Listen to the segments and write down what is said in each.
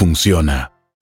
funciona.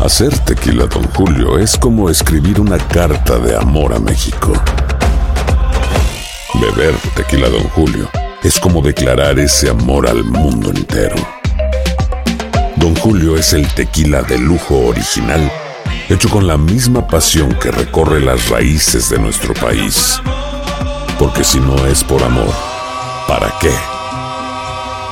Hacer tequila, Don Julio, es como escribir una carta de amor a México. Beber tequila, Don Julio, es como declarar ese amor al mundo entero. Don Julio es el tequila de lujo original, hecho con la misma pasión que recorre las raíces de nuestro país. Porque si no es por amor, ¿para qué?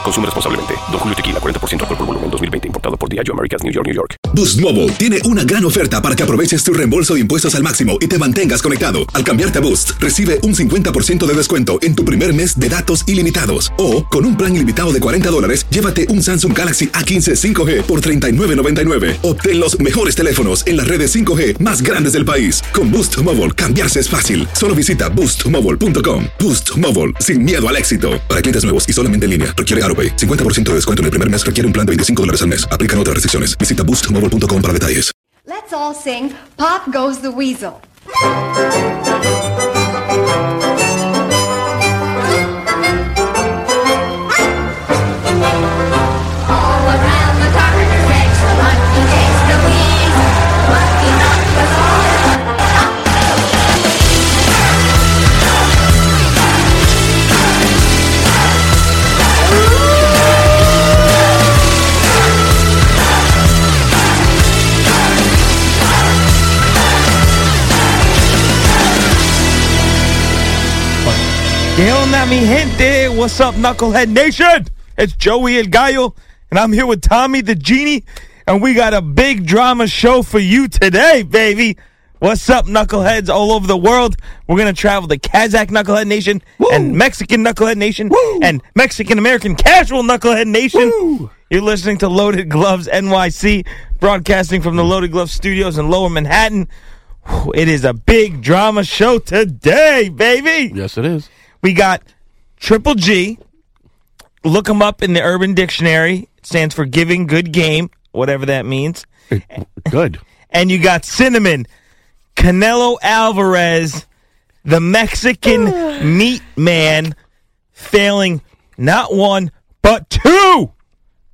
Consume responsablemente. Don Julio Tequila, 40% alcohol por volumen, 2020. Importado por Diageo Americas, New York, New York. Boost Mobile tiene una gran oferta para que aproveches tu reembolso de impuestos al máximo y te mantengas conectado. Al cambiarte a Boost, recibe un 50% de descuento en tu primer mes de datos ilimitados. O, con un plan ilimitado de 40 dólares, llévate un Samsung Galaxy A15 5G por $39.99. Obtén los mejores teléfonos en las redes 5G más grandes del país. Con Boost Mobile, cambiarse es fácil. Solo visita boostmobile.com. Boost Mobile, sin miedo al éxito. Para clientes nuevos y solamente en línea, requiere AroPay. 50% de descuento en el primer mes requiere un plan de 25 dólares al mes. Aplican otras restricciones. Visita boostmobile.com para detalles. Let's all sing Pop Goes the Weasel. What's up, Knucklehead Nation? It's Joey El Gallo, and I'm here with Tommy the Genie, and we got a big drama show for you today, baby. What's up, Knuckleheads all over the world? We're going to travel to Kazakh Knucklehead Nation, and Mexican Knucklehead Nation, and Mexican American Casual Knucklehead Nation. You're listening to Loaded Gloves NYC, broadcasting from the Loaded Gloves studios in Lower Manhattan. Whew, It is a big drama show today, baby. Yes, it is. We got Triple G. Look them up in the Urban Dictionary. It stands for giving good game, whatever that means. Good. And you got Cinnamon, Canelo Alvarez, the Mexican meat man, failing not one, but two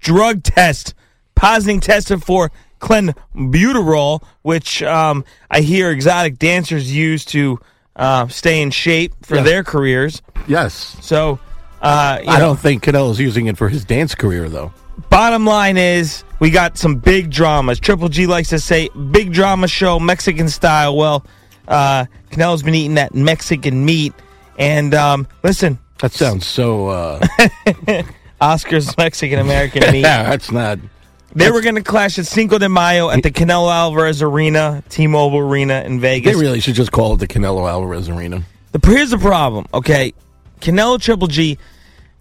drug tests. Positive tested for clenbuterol, which um, I hear exotic dancers use to uh, stay in shape for Yeah. their careers. Yes. So, uh, you I know, don't think Canelo's using it for his dance career, though. bottom line is we got some big dramas. Triple G likes to say big drama show, Mexican style. Well, uh, Canelo's been eating that Mexican meat. And um, listen, That sounds so. Uh, Oscar's Mexican American meat. yeah, that's not. They were going to clash at Cinco de Mayo at the Canelo Alvarez Arena, T-Mobile Arena in Vegas. They really should just call it the Canelo Alvarez Arena. The here's the problem. Okay, Canelo Triple G.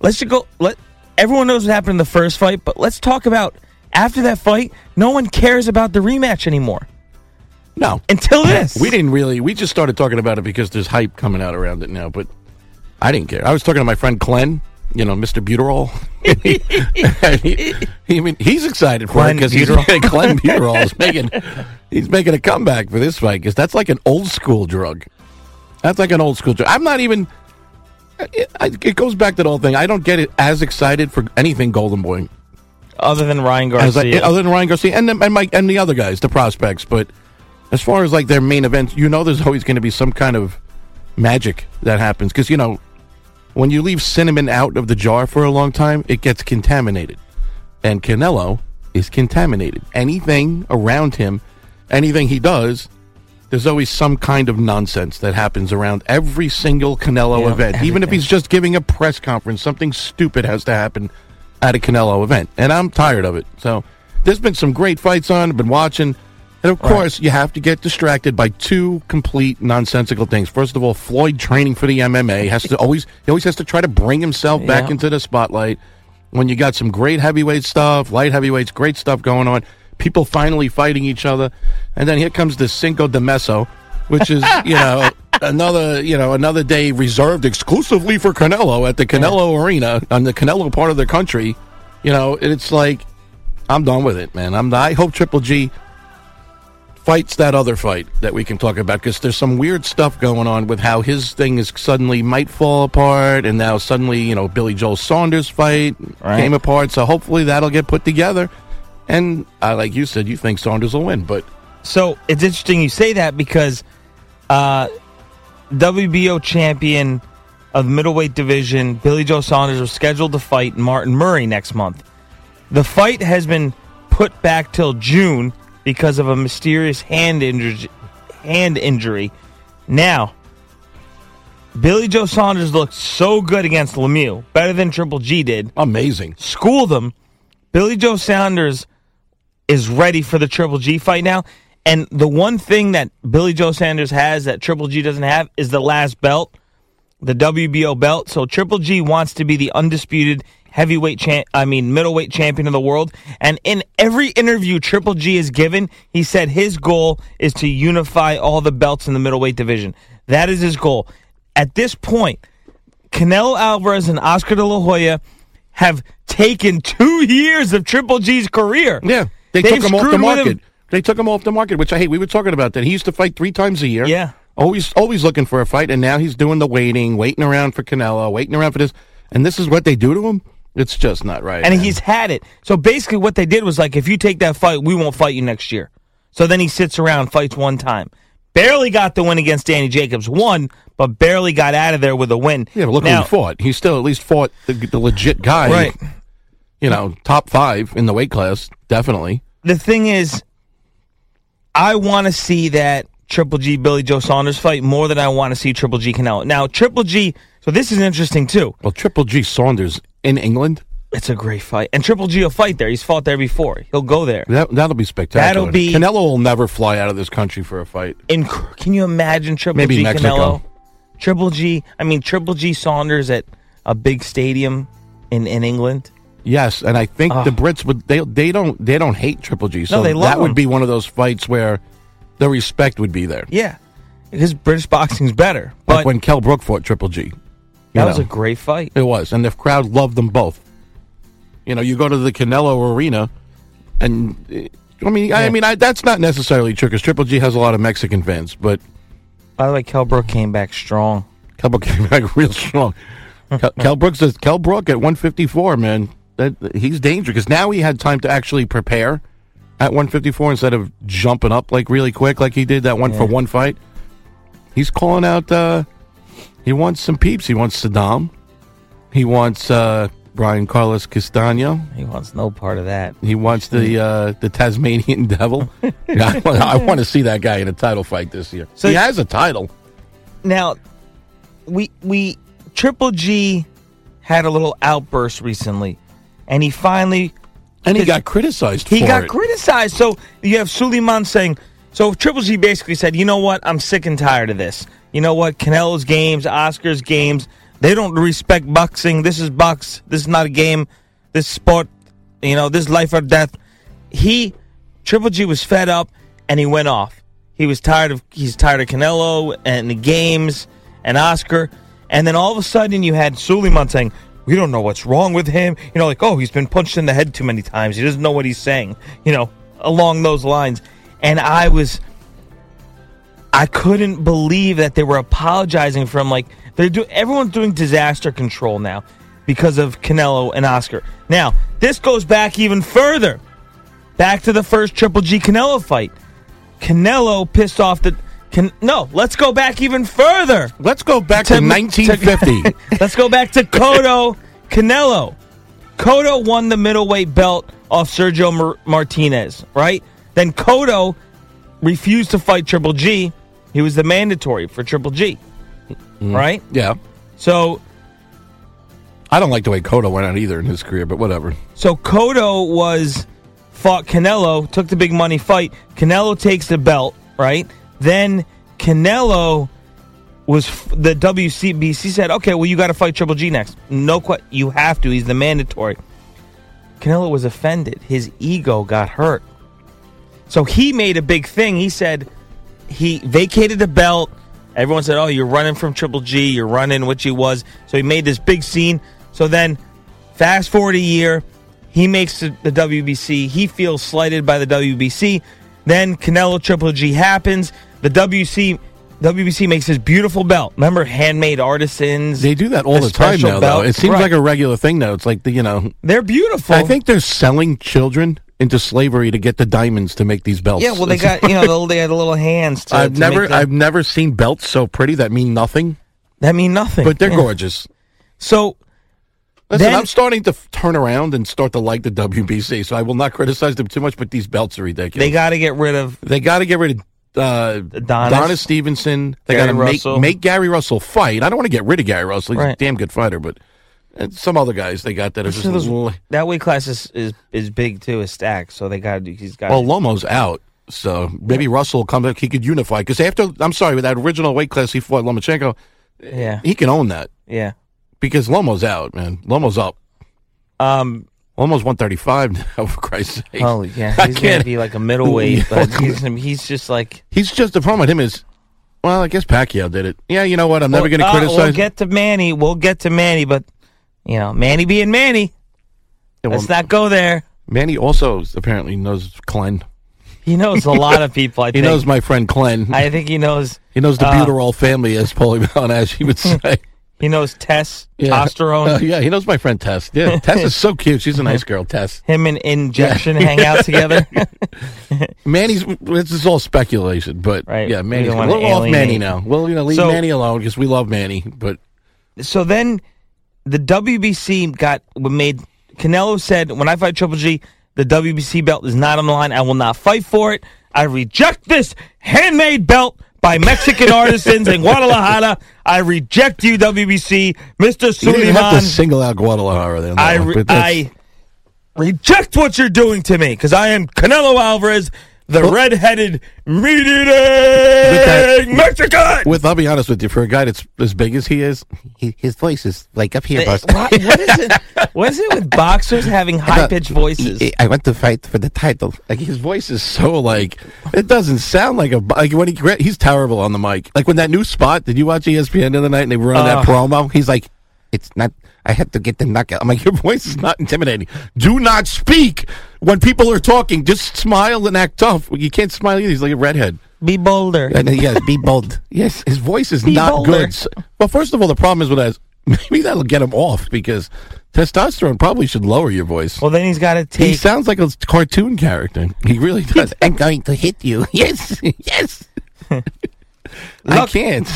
Let's just go. Let everyone knows what happened in the first fight, but let's talk about after that fight. No one cares about the rematch anymore No, until this. we didn't really. We just started talking about it because there's hype coming out around it now. But I didn't care. I was talking to my friend Glenn. You know, Mr. Buterol. he, he- I mean, he's excited for it Glenn because he's. Glenn Buterol is making he's making a comeback for this fight because that's like an old school drug. That's like an old school drug. I'm not even. It, it goes back to the whole thing. I don't get it as excited for anything Golden Boy Other than Ryan as I, Garcia, other than Ryan Garcia and the, and, Mike, and the other guys, the prospects. But as far as like their main events, you know, there's always going to be some kind of magic that happens because you know when you leave cinnamon out of the jar for a long time, it gets contaminated. And Canelo is contaminated. Anything around him, anything he does, there's always some kind of nonsense that happens around every single Canelo Yeah, event. Even if he's just giving a press conference, something stupid has to happen at a Canelo event. And I'm tired of it. So there's been some great fights on, I've been watching. And of course, you have to get distracted by two complete nonsensical things. First of all, Floyd training for the MMA has to always he always has to try to bring himself back into the spotlight. When you got some great heavyweight stuff, light heavyweights, great stuff going on, people finally fighting each other, and then here comes the Cinco de Meso, which is you know another you know another day reserved exclusively for Canelo at the Canelo Arena on the Canelo part of the country. You know, it's like I'm done with it, man. I'm I hope Triple G fights that other fight that we can talk about because there's some weird stuff going on with how his thing is suddenly might fall apart and now suddenly you know Billy Joe Saunders fight Right. came apart so hopefully that'll get put together and uh, like you said you think Saunders will win but So it's interesting you say that because uh, WBO champion of middleweight division, Billy Joe Saunders, was scheduled to fight Martin Murray next month. The fight has been put back till June because of a mysterious hand injury. Hand injury. Now, Billy Joe Saunders looked so good against Lemieux, better than Triple G did. amazing School them. Billy Joe Saunders is ready for the Triple G fight now. And the one thing that Billy Joe Saunders has that Triple G doesn't have is the last belt, the WBO belt. So Triple G wants to be the undisputed heavyweight champ, I mean middleweight champion of the world. And in every interview Triple G has given, he said his goal is to unify all the belts in the middleweight division. That is his goal. At this point, Canelo Alvarez and Oscar De La Hoya have taken two years of Triple G's career. yeah they They've took him off the market him. they took him off the market which I hate we were talking about that he used to fight three times a year Yeah. always always looking for a fight and now he's doing the waiting waiting around for Canelo waiting around for this and this is what they do to him it's just not right and man. he's had it. So basically, what they did was like, if you take that fight, we won't fight you next year. So then he sits around, fights one time, barely got the win against Danny Jacobs, won, but barely got out of there with a win. Yeah, but look now, who he fought. He still at least fought the, the legit guy. Right. You know, top five in the weight class, definitely. The thing is, I want to see that Triple G Billy Joe Saunders fight more than I want to see Triple G Canelo. Now, Triple G. So this is interesting too. Well, Triple G Saunders in England, It's a great fight, and Triple G will fight there. He's fought there before. He'll go there. that that'll be spectacular. That'll be- Canelo will never fly out of this country for a fight. Inc- can you imagine Triple Maybe G Mexico. Canelo? Triple G, I mean Triple G Saunders at a big stadium in, in England. Yes, and I think Oh. the ah. Brits would they they don't they don't hate Triple G. So they love that would be one of those fights where the respect would be there. Yeah, because British boxing's better. Like But when Kell Brook fought Triple G. That was know. a great fight. It was, and the crowd loved them both. You know, you go to the Canelo Arena, and I mean, I Yeah. mean, I, that's not necessarily true because Triple G has a lot of Mexican fans, but By the way, Kell Brook came back strong. Kell Brook came back real strong. Kel, Kell Brook says Kell Brook at 154, man, that he's dangerous because now he had time to actually prepare at 154 instead of jumping up like really quick like he did that one for one fight. He's calling out. uh He wants some peeps. He wants Sadam. He wants uh Brian Carlos Castano. He wants no part of that. He wants the uh, the Tasmanian Devil. I, want- I want to see that guy in a title fight this year. So- he has a title. Now, we we Triple G had a little outburst recently, and he finally And he got criticized He got it. criticized. So you have Suleiman saying, so Triple G basically said, you know what? I'm sick and tired of this. You know what? Canelo's games, Oscar's games, they don't respect boxing. This is box. This is not a game. This sport, you know, this life or death. He, Triple G was fed up and he went off. He was tired of, he's tired of Canelo and the games and Oscar. And then all of a sudden you had Suleiman saying, we don't know what's wrong with him. You know, like, oh, he's been punched in the head too many times. He doesn't know what he's saying. You know, along those lines. And I was, I couldn't believe that they were apologizing for him. Like they're doing, everyone's doing disaster control now because of Canelo and Oscar. Now this goes back even further, back to the first Triple G Canelo fight. Canelo pissed off the. Can, no, let's go back even further. Let's go back to, To- 1950. Let's go back to Cotto Canelo. Cotto won the middleweight belt off Sergio Mar- Martinez, right? Then Cotto refused to fight Triple G. He was the mandatory for Triple G, mm-hmm. right? Yeah. So I don't like the way Cotto went out either in his career, but whatever. So Cotto was fought Canelo, took the big money fight. Canelo takes the belt, right? Then Canelo was f- the WCBC said, "Okay, well you got to fight Triple G next." No, que- you have to. He's the mandatory. Canelo was offended. His ego got hurt. So he made a big thing. He said he vacated the belt. Everyone said, "Oh, you're running from Triple G. You're running," which he was. So he made this big scene. So then, fast forward a year, he makes the, the WBC. He feels slighted by the WBC. Then Canelo Triple G happens. The WC WBC makes this beautiful belt. Remember, handmade artisans. They do that all the, time now, belt. though. It seems Right. like a regular thing now. It's like the you know. They're beautiful. I think they're selling children into slavery to get the diamonds to make these belts. Yeah, well, they got you know they had the little hands. To, I've to never, I've never seen belts so pretty that mean nothing, that mean nothing, but they're Yeah. gorgeous. So Listen, Then- I'm starting to f- turn around and start to like the WBC, so I will not criticize them too much. But these belts are ridiculous. they got to get rid of They got to get rid of uh, Adonis. Donna Stevenson. They got to make make Gary Russell fight. I don't want to get rid of Gary Russell. He's a damn good fighter, but and some other guys they got that are just. Those- that weight class is is, is big too, is stacked. So they got he's got. well, Lomo's out, so maybe Russell will come back. He could unify because after I'm sorry, with that original weight class he fought Lomachenko, yeah, he can own that yeah. because Lomo's out, man. Lomo's up. Um, Almost 135 now, for Christ's sake. oh yeah, he's gonna can't- be like a middleweight, but he's he's just like. He's just the problem with him is, well, I guess Pacquiao did it. Yeah, you know what? I'm never going to uh, criticize. We'll get to Manny. We'll get to Manny, but you know, Manny being Manny. Yeah, well, Let's not go there. Manny also apparently knows Glenn. He knows a lot of people. I He think. knows my friend Glenn. I think he knows. he knows the uh, Buterol family, as Paulie he would say. He knows Tess, Yeah. testosterone. Uh, yeah, he knows my friend Tess. Yeah, Tess is so cute. She's a nice girl, Tess. Him and Injection hang out together. Manny's. This is all speculation, but Right. yeah, Manny's. wanna off Manny now. Well, you know, leave So- Manny alone because we love Manny. But so then the WBC got made. Canelo said, "When I fight Triple G, the WBC belt is not on the line. I will not fight for it. I reject this handmade belt by Mexican artisans in Guadalajara. I reject you, WBC, Mister Suleiman." you didn't have to single out Guadalajara. There, I re- I reject what you're doing to me because I am Canelo Alvarez." The red-headed meat eating Mexican. With, I'll be honest with you, for a guy that's as big as he is, he, his voice is like up here. Boss. what, what is it? What is it with boxers having high pitched voices? I went to fight for the title. Like his voice is so like it doesn't sound like a like when he he's terrible on the mic. Like when that new spot. Did you watch ESPN the other night and they were on that Uh. promo? He's like, it's not. I have to get the knockout. I'm like, your voice is not intimidating. Do not speak when people are talking. Just smile and act tough. You can't smile either. He's like a redhead. Be bolder. And, uh, yes, be bold. Yes, his voice is Be not bolder. good. So- well, first of all, the problem is with that. Maybe that'll get him off because testosterone probably should lower your voice. Well, then he's got to take. he sounds like a cartoon character. He really does. I'm going to hit you. Yes, yes. I Look- can't.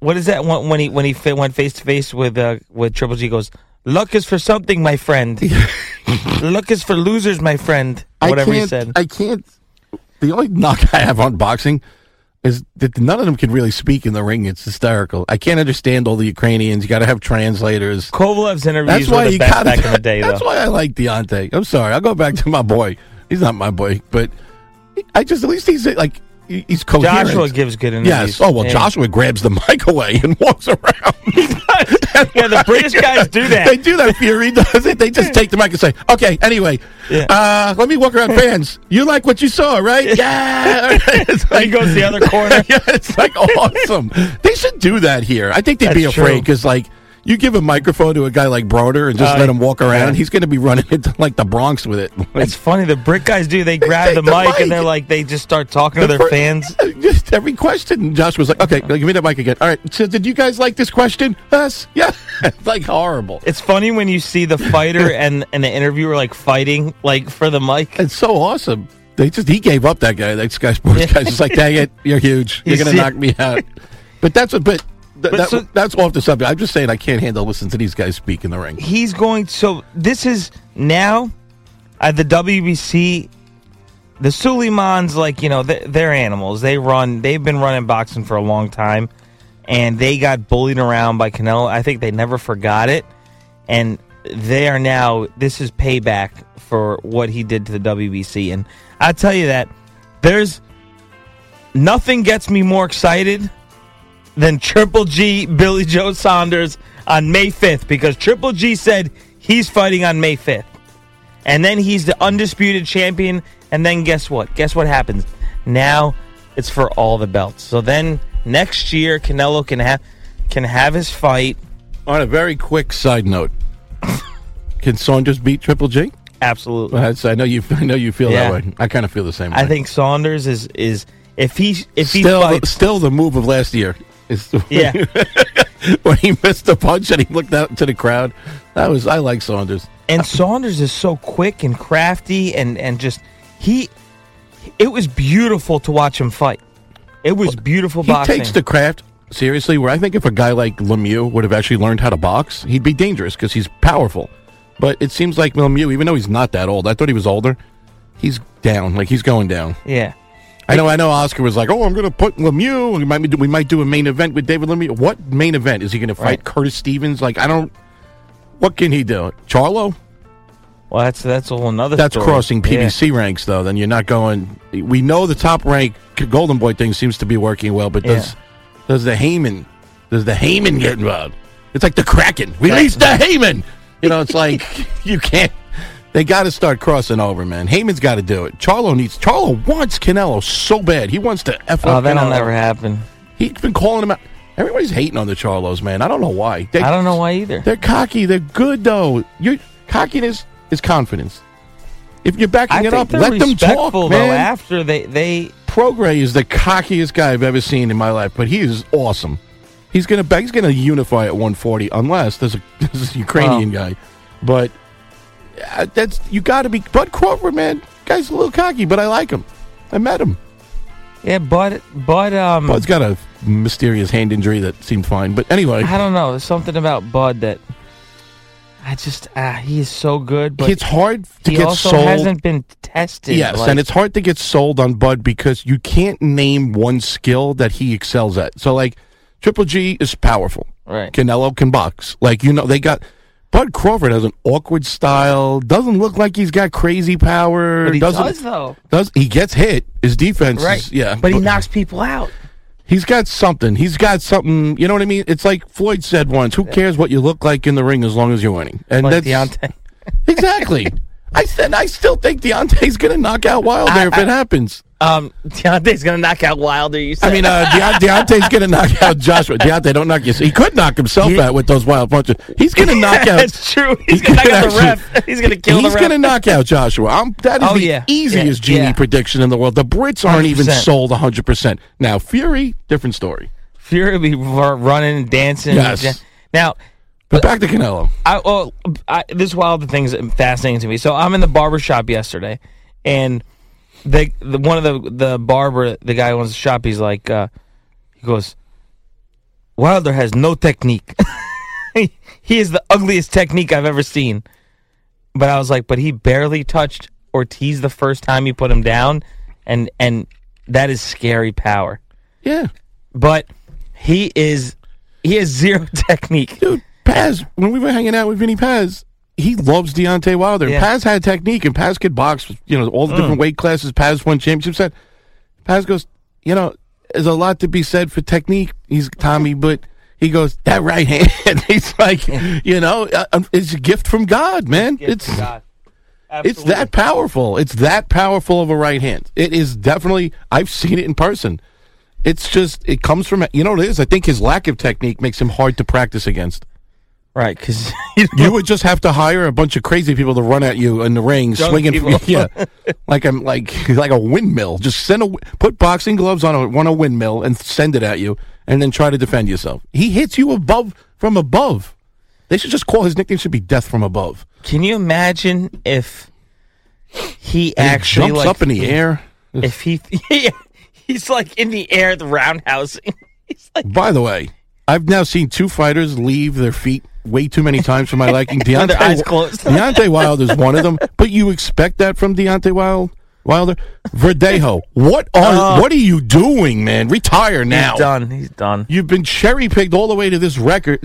What is that one when he when he went face to face with uh, with Triple G? he Goes, luck is for something, my friend. luck is for losers, my friend. I Whatever he said. I can't. The only knock I have on boxing is that none of them can really speak in the ring. It's hysterical. I can't understand all the Ukrainians. You got to have translators. Kovalev's interviews That's were why the you best got back in the day, That's though. why I like Deontay. I'm sorry. I'll go back to my boy. He's not my boy, but I just at least he's like he's coherent. Joshua gives good interviews. Yes. Oh well, Yeah. Joshua grabs the mic away and walks around. yeah, the British guys do that. they do that. Fury does it. They just take the mic and say, "Okay, anyway, Yeah. uh, let me walk around fans. You like what you saw, right? Yeah." It's Then he goes to the other corner. yeah, it's like awesome. They should do that here. I think they'd be afraid because, like, you give a microphone to a guy like Broner and just Uh, let him walk around, yeah. he's going to be running into like the Bronx with it. It's funny. The brick guys do. They grab take the, the mic, mic. and they're like, they just start talking to their fir- fans. just every question. Josh was like, "Okay, give me that mic again." All right. So, did you guys like this question? Us? Yeah. it's like horrible. It's funny when you see the fighter and, and the interviewer like fighting like for the mic. It's so awesome. They just he gave up that guy. That Sky Sports guy's just like, dang it, you're huge. You're You gonna knock me out. But that's what. But, th- that, so- that's off the subject. I'm just saying I can't handle listening to these guys speak in the ring. He's going. So this is now. At the WBC, the Suleimans, like you know, they're, they're animals. They run. They've been running boxing for a long time, and they got bullied around by Canelo. I think they never forgot it, and they are now. This is payback for what he did to the WBC. And I tell you that there's nothing gets me more excited than Triple G Billy Joe Saunders on May 5th because Triple G said he's fighting on May 5th. And then he's the undisputed champion. And then guess what? Guess what happens? Now it's for all the belts. So then next year Canelo can have can have his fight. On a very quick side note, can Saunders beat Triple G? Absolutely. Well, I know you. I know you feel Yeah. that way. I kind of feel the same way. I think Saunders is is if he if he still, fights still the move of last year is Yeah. when he missed the punch and he looked out to the crowd. That was I like Saunders. and Saunders is so quick and crafty and and just he it was beautiful to watch him fight. It was beautiful He boxing. takes the craft seriously. Where I think if a guy like Lemieux would have actually learned how to box, he'd be dangerous because he's powerful. But it seems like Lemieux, even though he's not that old, I thought he was older. He's down, like he's going down. yeah. I know. I know. Oscar was like, "Oh, I'm going to put Lemieux. We might do, we might do a main event with David Lemieux. What main event is he going to fight? Right. Curtis Stevens? Like, I don't. What can he do? Charlo? Well, that's that's a whole another. That's story. crossing Yeah. PBC ranks, though. Then you're not going. We know the top rank Golden Boy thing seems to be working well, but does Yeah. does the Haymon does the Haymon get involved? It's like the Kraken. Release the Haymon. You know, it's like you can't. They got to start crossing over, man. Haymon's got to do it. Charlo needs. Charlo wants Canelo so bad. He wants to f Oh, up that'll Canelo. never happen. He's been calling him out. Everybody's hating on the Charlos, man. I don't know why. They, I don't know why either. They're cocky. They're good though. Your cockiness is confidence. If you're backing I it up, let them talk, though. man. After they they Prograis is the cockiest guy I've ever seen in my life, but he is awesome. He's gonna he's gonna unify at 140 unless there's a, there's a Ukrainian guy, but uh, that's you got to be. Bud Crawford, man, guy's a little cocky, but I like him. I met him. yeah, but but um, Bud's got a mysterious hand injury that seemed fine, but anyway, I don't know. There's something about Bud that I just ah, he is so good, but it's hard to he get also sold. hasn't been tested. Yes, like- and it's hard to get sold on Bud because you can't name one skill that he excels at. So, like, Triple G is powerful. right. Canelo can box. Like, you know, they got. Bud Crawford has an awkward style. Doesn't look like he's got crazy power. But he doesn't, does though, does- he gets hit. His defense, is- right? yeah, but he knocks people out. He's got something. He's got something. You know what I mean? It's like Floyd said once. Who cares what you look like in the ring as long as you're winning? And Like that's Deontay. exactly. I said I still think Deontay's going to knock out Wilder I- if it happens. Um, Deontay's gonna knock out Wilder. You said. I mean, uh, Deont- Deontay's going to knock out Joshua. Deontay, don't knock yourself. He could knock himself He- out with those wild punches. He's going to knock out. That's true. He's He gonna knock out the ref. He's gonna kill He's the going to knock out Joshua. I'm, that is Oh, the yeah. easiest Yeah, genie yeah. prediction in the world. The Brits aren't even 100%. sold 100%. Now, Fury, different story. Fury will be running and dancing. Yes. Now, But back to Canelo. I, well, I, this Wilder thing is fascinating to me. So I'm in the barber shop yesterday, and the, the one of the the barber, the guy who owns the shop, he's like, uh, he goes, Wilder has no technique. he is the ugliest technique I've ever seen. But I was like, but he barely touched Ortiz the first time you put him down, and and that is scary power. Yeah. But he is he has zero technique. Dude, Paz, when we were hanging out with Vinny Paz, he loves Deontay Wilder. Yeah. Paz had technique, and Paz could box, you know, all the different weight classes. Paz won championships. Said, Paz goes, you know, there's a lot to be said for technique. He's Tommy, but he goes, that right hand. He's like, you know, uh, um, it's a gift from God, man. It's it's that powerful. It's that powerful of a right hand. It is definitely. I've seen it in person. It's just it comes from you know what it is. I think his lack of technique makes him hard to practice against. Right because You would just have to hire a bunch of crazy people to run at you in the ring, swinging, people. yeah, like I'm like like a windmill. Just send a put boxing gloves on a on a windmill and send it at you, and then try to defend yourself. He hits you above from above. They should just call his nickname should be Death from Above. Can you imagine if he And he actually jumps like, up in the air. If he, yeah, he's like in the air the roundhouse. he's like, By the way, I've now seen two fighters leave their feet way too many times for my liking. Deontay, their eyes closed. Deontay Wilder is one of them, but you expect that from Deontay Wild, Wilder. Verdejo, what are Oh. what are you doing, man? Retire now. He's done. He's done. You've been cherry picked all the way to this record,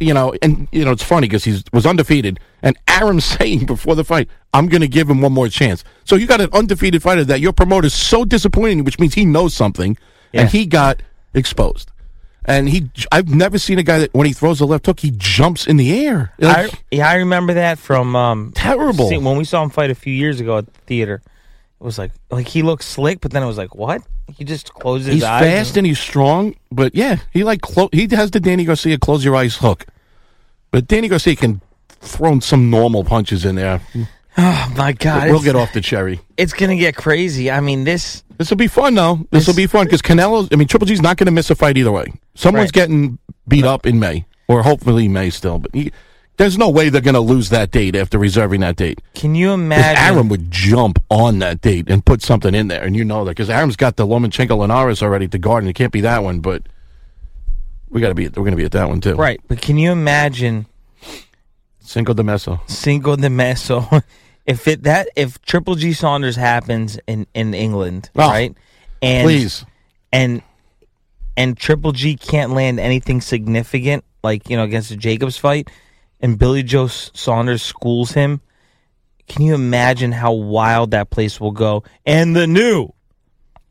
you know, and you know it's funny because he was undefeated, and Arum's saying before the fight, "I'm going to give him one more chance." So you got an undefeated fighter that your promoter's so disappointing, which means he knows something, Yeah. and he got exposed. And he, I've never seen a guy that when he throws a left hook, he jumps in the air. I, yeah, I remember that from um, Terrible. see- when we saw him fight a few years ago at the theater. It was like like he looked slick, but then it was like what? He just closes his he's eyes. fast and he's strong, but yeah, he like clo- he has the Danny Garcia close your eyes hook. But Danny Garcia can throw some normal punches in there. oh my god! we'll get off the cherry. It's gonna get crazy. I mean, this. This will be fun, though. This will be fun because Canelo. I mean, Triple G's not going to miss a fight either way. Someone's Right. getting beat up in May, or hopefully May still. But he, there's no way they're going to lose that date after reserving that date. Can you imagine? Arum would jump on that date and put something in there, and you know that because Arum's got the Lomachenko Linares already to guard, and it can't be that one. But we got to be. We're going to be at that one too. right, but can you imagine Cinco de Meso. Cinco de Mayo? If it that if Triple G Saunders happens in in England, Oh, right? And Please. and and Triple G can't land anything significant, like you know against the Jacobs fight, and Billy Joe Saunders schools him. Can you imagine how wild that place will go? And the new,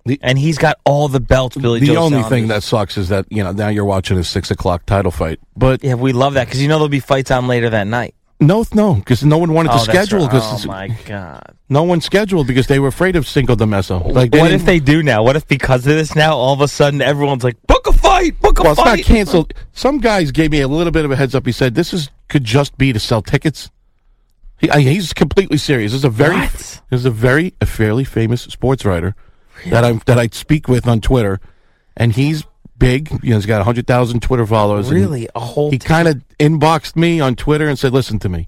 The- and he's got all the belts. Billy Joe. the Joe only Saunders. thing that sucks is that you know now you're watching a six o'clock title fight, but yeah, we love that because you know there'll be fights on later that night. No, no, because no one wanted to oh, that's schedule right. because oh my god! No one scheduled because they were afraid of Cinco de Meso. Like, what if they do now? What if because of this now, all of a sudden everyone's like, book a fight, book a Well, it's not canceled. Some guys gave me a little bit of a heads up. He said this is could just be to sell tickets. He, I, he's completely serious. This is a very, What? this is a very, a fairly famous sports writer that I that I speak with on Twitter, and he's big. You know, he's got hundred thousand Twitter followers. Really, a whole He kind of inboxed me on Twitter and said, "Listen to me.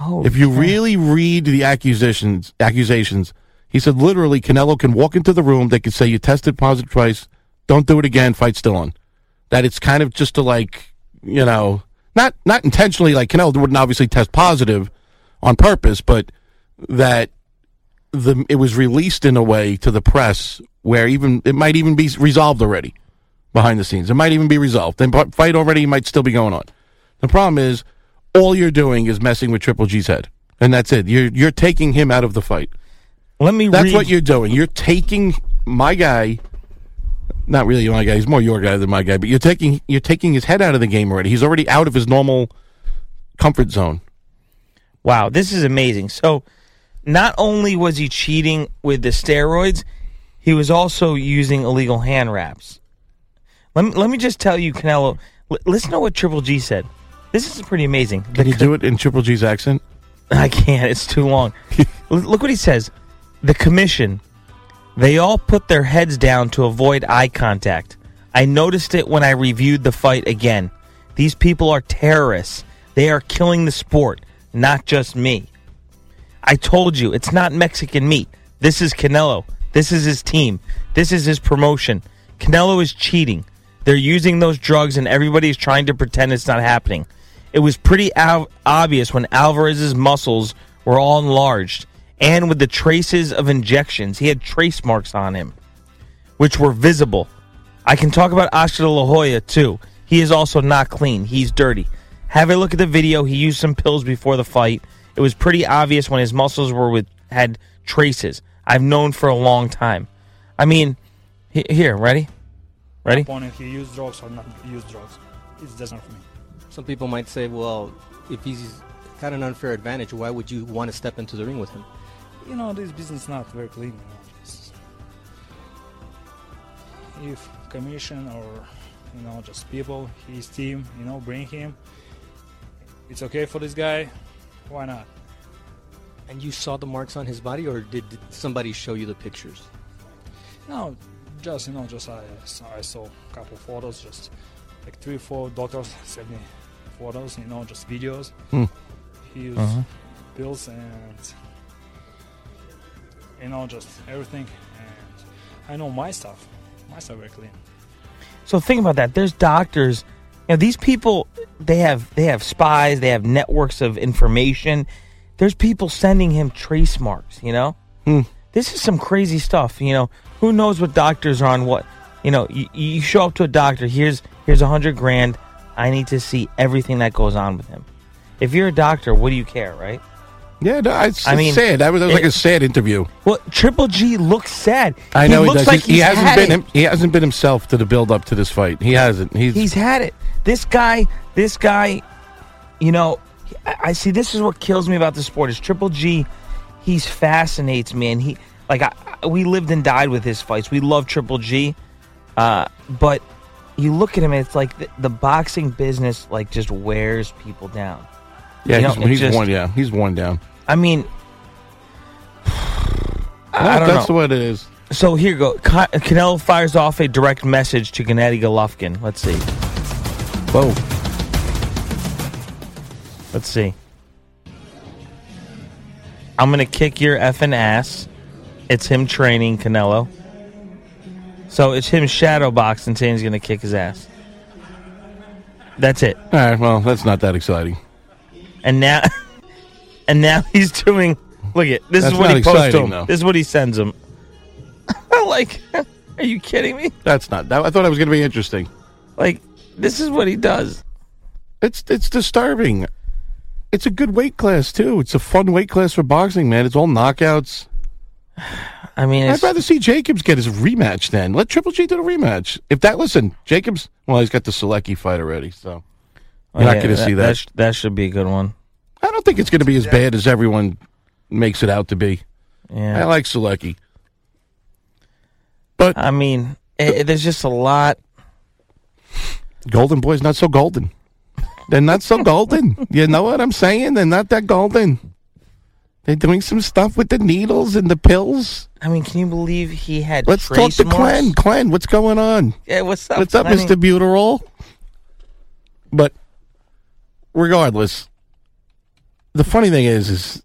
Oh, if you really read the accusations, accusations, he said literally, Canelo can walk into the room. They could say you tested positive twice. Don't do it again. Fight still on. That it's kind of just to like, you know, not not intentionally. Like Canelo wouldn't obviously test positive on purpose, but that the it was released in a way to the press where even it might even be resolved already behind the scenes. It might even be resolved. The fight already might still be going on. The problem is all you're doing is messing with Triple G's head, and that's it. You're you're taking him out of the fight. Let me That's read. what you're doing. You're taking my guy. Not really my guy. He's more your guy than my guy. But you're taking you're taking his head out of the game already. He's already out of his normal comfort zone. Wow, this is amazing. So, not only was he cheating with the steroids, he was also using illegal hand wraps. Let me, let me just tell you, Canelo, l- listen to what Triple G said. This is pretty amazing. Can you do it in Triple G's accent? I can't. It's too long. L- Look what he says. The commission, they all put their heads down to avoid eye contact. I noticed it when I reviewed the fight again. These people are terrorists. They are killing the sport, not just me. I told you, it's not Mexican meat. This is Canelo. This is his team. This is his promotion. Canelo is cheating. They're using those drugs, and everybody's trying to pretend it's not happening. It was pretty av- obvious when Alvarez's muscles were all enlarged, and with the traces of injections, he had trace marks on him, which were visible. I can talk about Oscar de la Hoya too. He is also not clean. He's dirty. Have a look at the video. He used some pills before the fight. It was pretty obvious when his muscles were with had traces. I've known for a long time. I mean, he- here, ready, ready. opponent he use drugs or not use drugs. It's just not for me. Some people might say, well, if he's got an unfair advantage, why would you want to step into the ring with him? You know, this business is not very clean. You know, if commission or you know just people, his team, you know, bring him. It's okay for this guy. Why not? And you saw the marks on his body, or did did somebody show you the pictures? No, just you know, just I I saw a couple photos, just like three, four doctors sent me photos, you know, just videos. Hmm. He used Uh-huh. pills and you know, just everything. And I know my stuff, my stuff very clean. So think about that. There's doctors. You know, these people, they have they have spies, they have networks of information. There's people sending him trace marks, you know? This is some crazy stuff, you know. Who knows what doctors are on what? You know, you, you show up to a doctor, here's here's a hundred grand. I need to see everything that goes on with him. If you're a doctor, what do you care, right? Yeah, no, it's, I it's mean, sad. That was, that was like a sad interview. Well, Triple G looks sad. I know he, looks does. Like he, he hasn't been him, he hasn't been himself to the build up to this fight. He hasn't. He's, He's had it. This guy, this guy, you know, I, I see. This is what kills me about the sport is Triple G. He's fascinates me, and he like I, we lived and died with his fights. We love Triple G, uh, but you look at him, and it's like the, the boxing business like just wears people down. yeah, you know, he's, he's just- one. Yeah, he's one down. I mean, I, don't that's know. what it is. So here you go. Ca- Canelo fires off a direct message to Gennady Golovkin. Let's see. Whoa. Let's see. I'm gonna kick your effing ass. It's him training Canelo. So it's him shadow boxing, saying he's gonna kick his ass. That's it. All right. Well, that's not that exciting. And now, and now he's doing. Look at this That's is what he posts to him. though. This is what he sends him. like, are you kidding me? That's not. That, I thought it was going to be interesting. Like, this is what he does. It's it's disturbing. It's a good weight class too. It's a fun weight class for boxing, man. It's all knockouts. I mean, I'd rather see Jacobs get his rematch then. Let Triple G do the rematch. If that, listen, Jacobs. Well, he's got the Sulecki fight already, so you're not yeah, going to see that. sh- that should be a good one. I don't think it's going to be as bad as everyone makes it out to be. Yeah. I like Sulecki, but I mean, eh, there's just a lot. Golden Boy's not so golden. They're not so golden. You know what I'm saying? They're not that golden. They're doing some stuff with the needles and the pills. I mean, can you believe he had? Let's talk to marks? Glenn. Glenn, what's going on? Yeah, what's up? What's up, Lenny? Mr. Buterol? But regardless, the funny thing is, is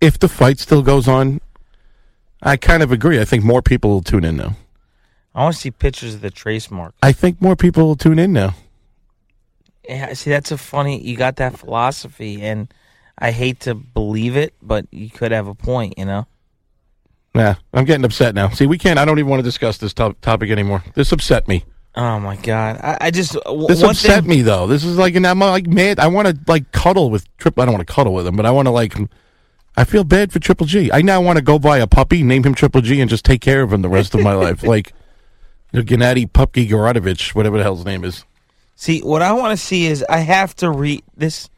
if the fight still goes on, I kind of agree. I think more people will tune in now. I want to see pictures of the trace mark. I think more people will tune in now. Yeah, see, that's a funny. You got that philosophy, and I hate to believe it, but you could have a point. You know. Yeah, I'm getting upset now. See, we can't. I don't even want to discuss this top, topic anymore. This upset me. Oh my god! I, I just This upset thing- me though. This is like, and I'm like mad. I want to like cuddle with Triple. I don't want to cuddle with him, but I want to like. I feel bad for Triple G. I now want to go buy a puppy, name him Triple G, and just take care of him the rest of my life. Like, you know, Gennady Pupki Garadovich, whatever the hell his name is. See, what I want to see is I have to read this.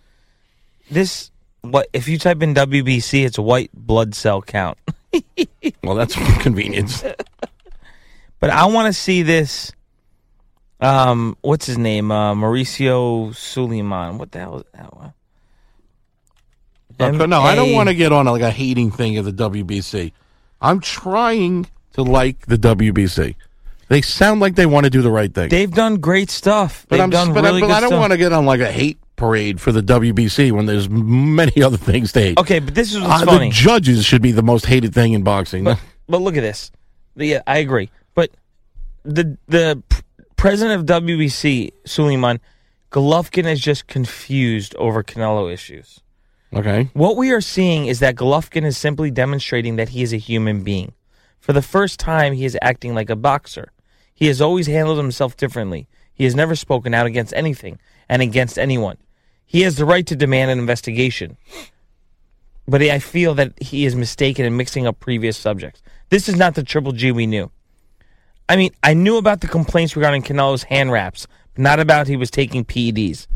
This what if you type in WBC, it's white blood cell count. Well, that's convenience. But I want to see this. Um, what's his name? Uh, Mauricio Suleiman. What the hell is that one? Okay, no, I don't want to get on like a hating thing of the WBC. I'm trying to like the WBC. They sound like they want to do the right thing. They've done great stuff. But They've I'm, done but, really I, but I don't stuff. want to get on like a hate parade for the WBC when there's many other things to hate. Okay, but this is what's Uh, funny. the judges should be the most hated thing in boxing. But, but look at this. Yeah, I agree. But the the president of WBC, Suleiman, Golovkin is just confused over Canelo issues. okay, What we are seeing is that Golovkin is simply demonstrating that he is a human being. For the first time, he is acting like a boxer. He has always handled himself differently. He has never spoken out against anything and against anyone. He has the right to demand an investigation. But I feel that he is mistaken in mixing up previous subjects. This is not the Triple G we knew. I mean, I knew about the complaints regarding Canelo's hand wraps, but not about he was taking PEDs.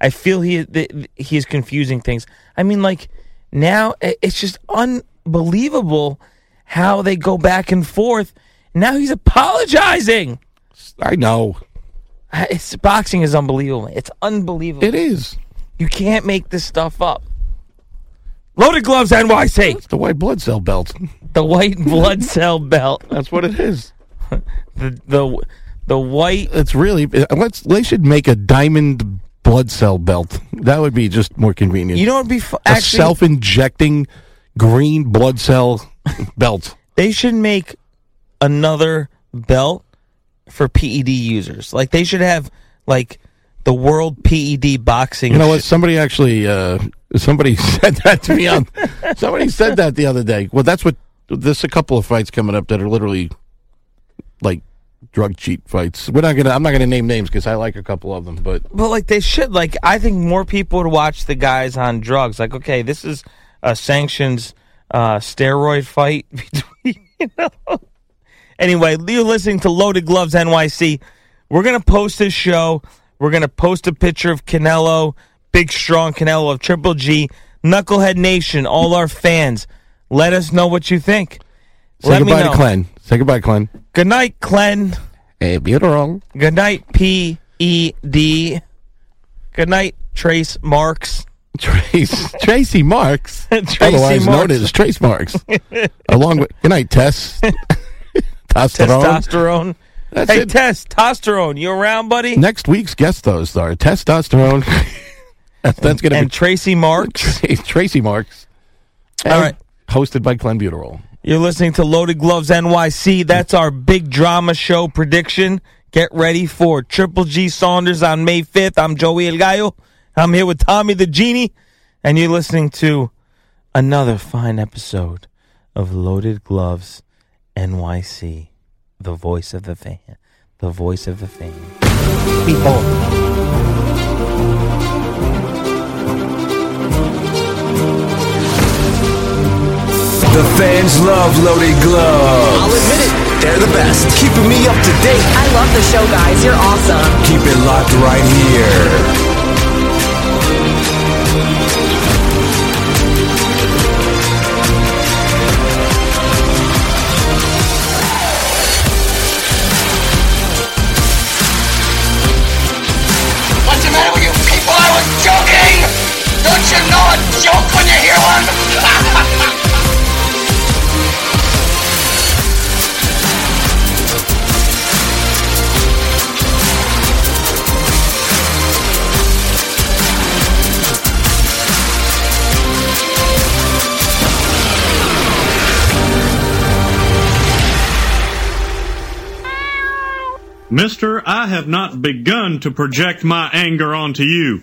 I feel he he is confusing things. I mean, like now it's just unbelievable how they go back and forth. Now he's apologizing. I know Uh, It's boxing is unbelievable. It's unbelievable. it is. You can't make this stuff up. Loaded gloves, NYC. It's the white blood cell belt. The white blood cell belt. That's what it is. The the the white. It's really let's they should make a diamond blood cell belt. That would be just more convenient. You know what would be fu- a actually self-injecting green blood cell belt. they should make another belt for PED users. Like they should have like the World PED Boxing. You know what? Somebody actually, uh, somebody said that to me on. somebody said that the other day. Well, that's what. There's a couple of fights coming up that are literally like drug cheat fights. We're not gonna. I'm not gonna name names because I like a couple of them. But But like they should like I think more people would watch the guys on drugs. Like, okay, this is a sanctions uh steroid fight between you know. Anyway, you're listening to Loaded Gloves NYC. We're gonna post this show. We're gonna post a picture of Canelo, big strong Canelo of Triple G, Knucklehead Nation, all our fans. Let us know what you think. say Let me goodbye know. to Glenn. Say goodbye, Glenn. Good night, Clen. Eh, hey, beautiful. Good night, P E D. Good night, Trace Marks. Trace Tracy Marks, Tracy otherwise known as Trace Marks. Along with good night, Tess. Testosterone. Testosterone. That's hey, it. testosterone, you around, buddy? Next week's guest though star testosterone. that's, that's gonna and be Tracy Marks. Tracy Marks. All right. Hosted by Glenn Buterol. You're listening to Loaded Gloves NYC. That's our big drama show prediction. Get ready for Triple G Saunders on May 5th. I'm Joey El Gallo. I'm here with Tommy the Genie, and you're listening to another fine episode of Loaded Gloves NYC. The voice of the fan. The voice of the fan. People. The fans love loaded gloves. I'll admit it. They're the best, keeping me up to date. I love the show, guys. You're awesome. Keep it locked right here. A joke when you hear one? Mister, I have not begun to project my anger onto you.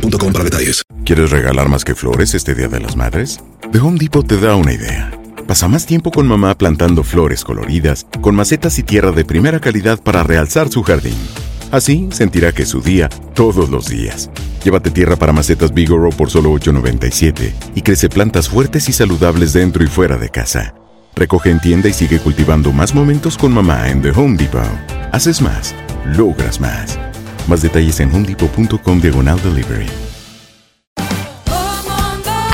para detalles. ¿Quieres regalar más que flores este Día de las Madres? The Home Depot te da una idea. Pasa más tiempo con mamá plantando flores coloridas, con macetas y tierra de primera calidad para realzar su jardín. Así sentirá que es su día todos los días. Llévate tierra para macetas Bigoro por solo $8.97 y crece plantas fuertes y saludables dentro y fuera de casa. Recoge en tienda y sigue cultivando más momentos con mamá en The Home Depot. Haces más, logras más. Más detalles en homedepot.com diagonal delivery.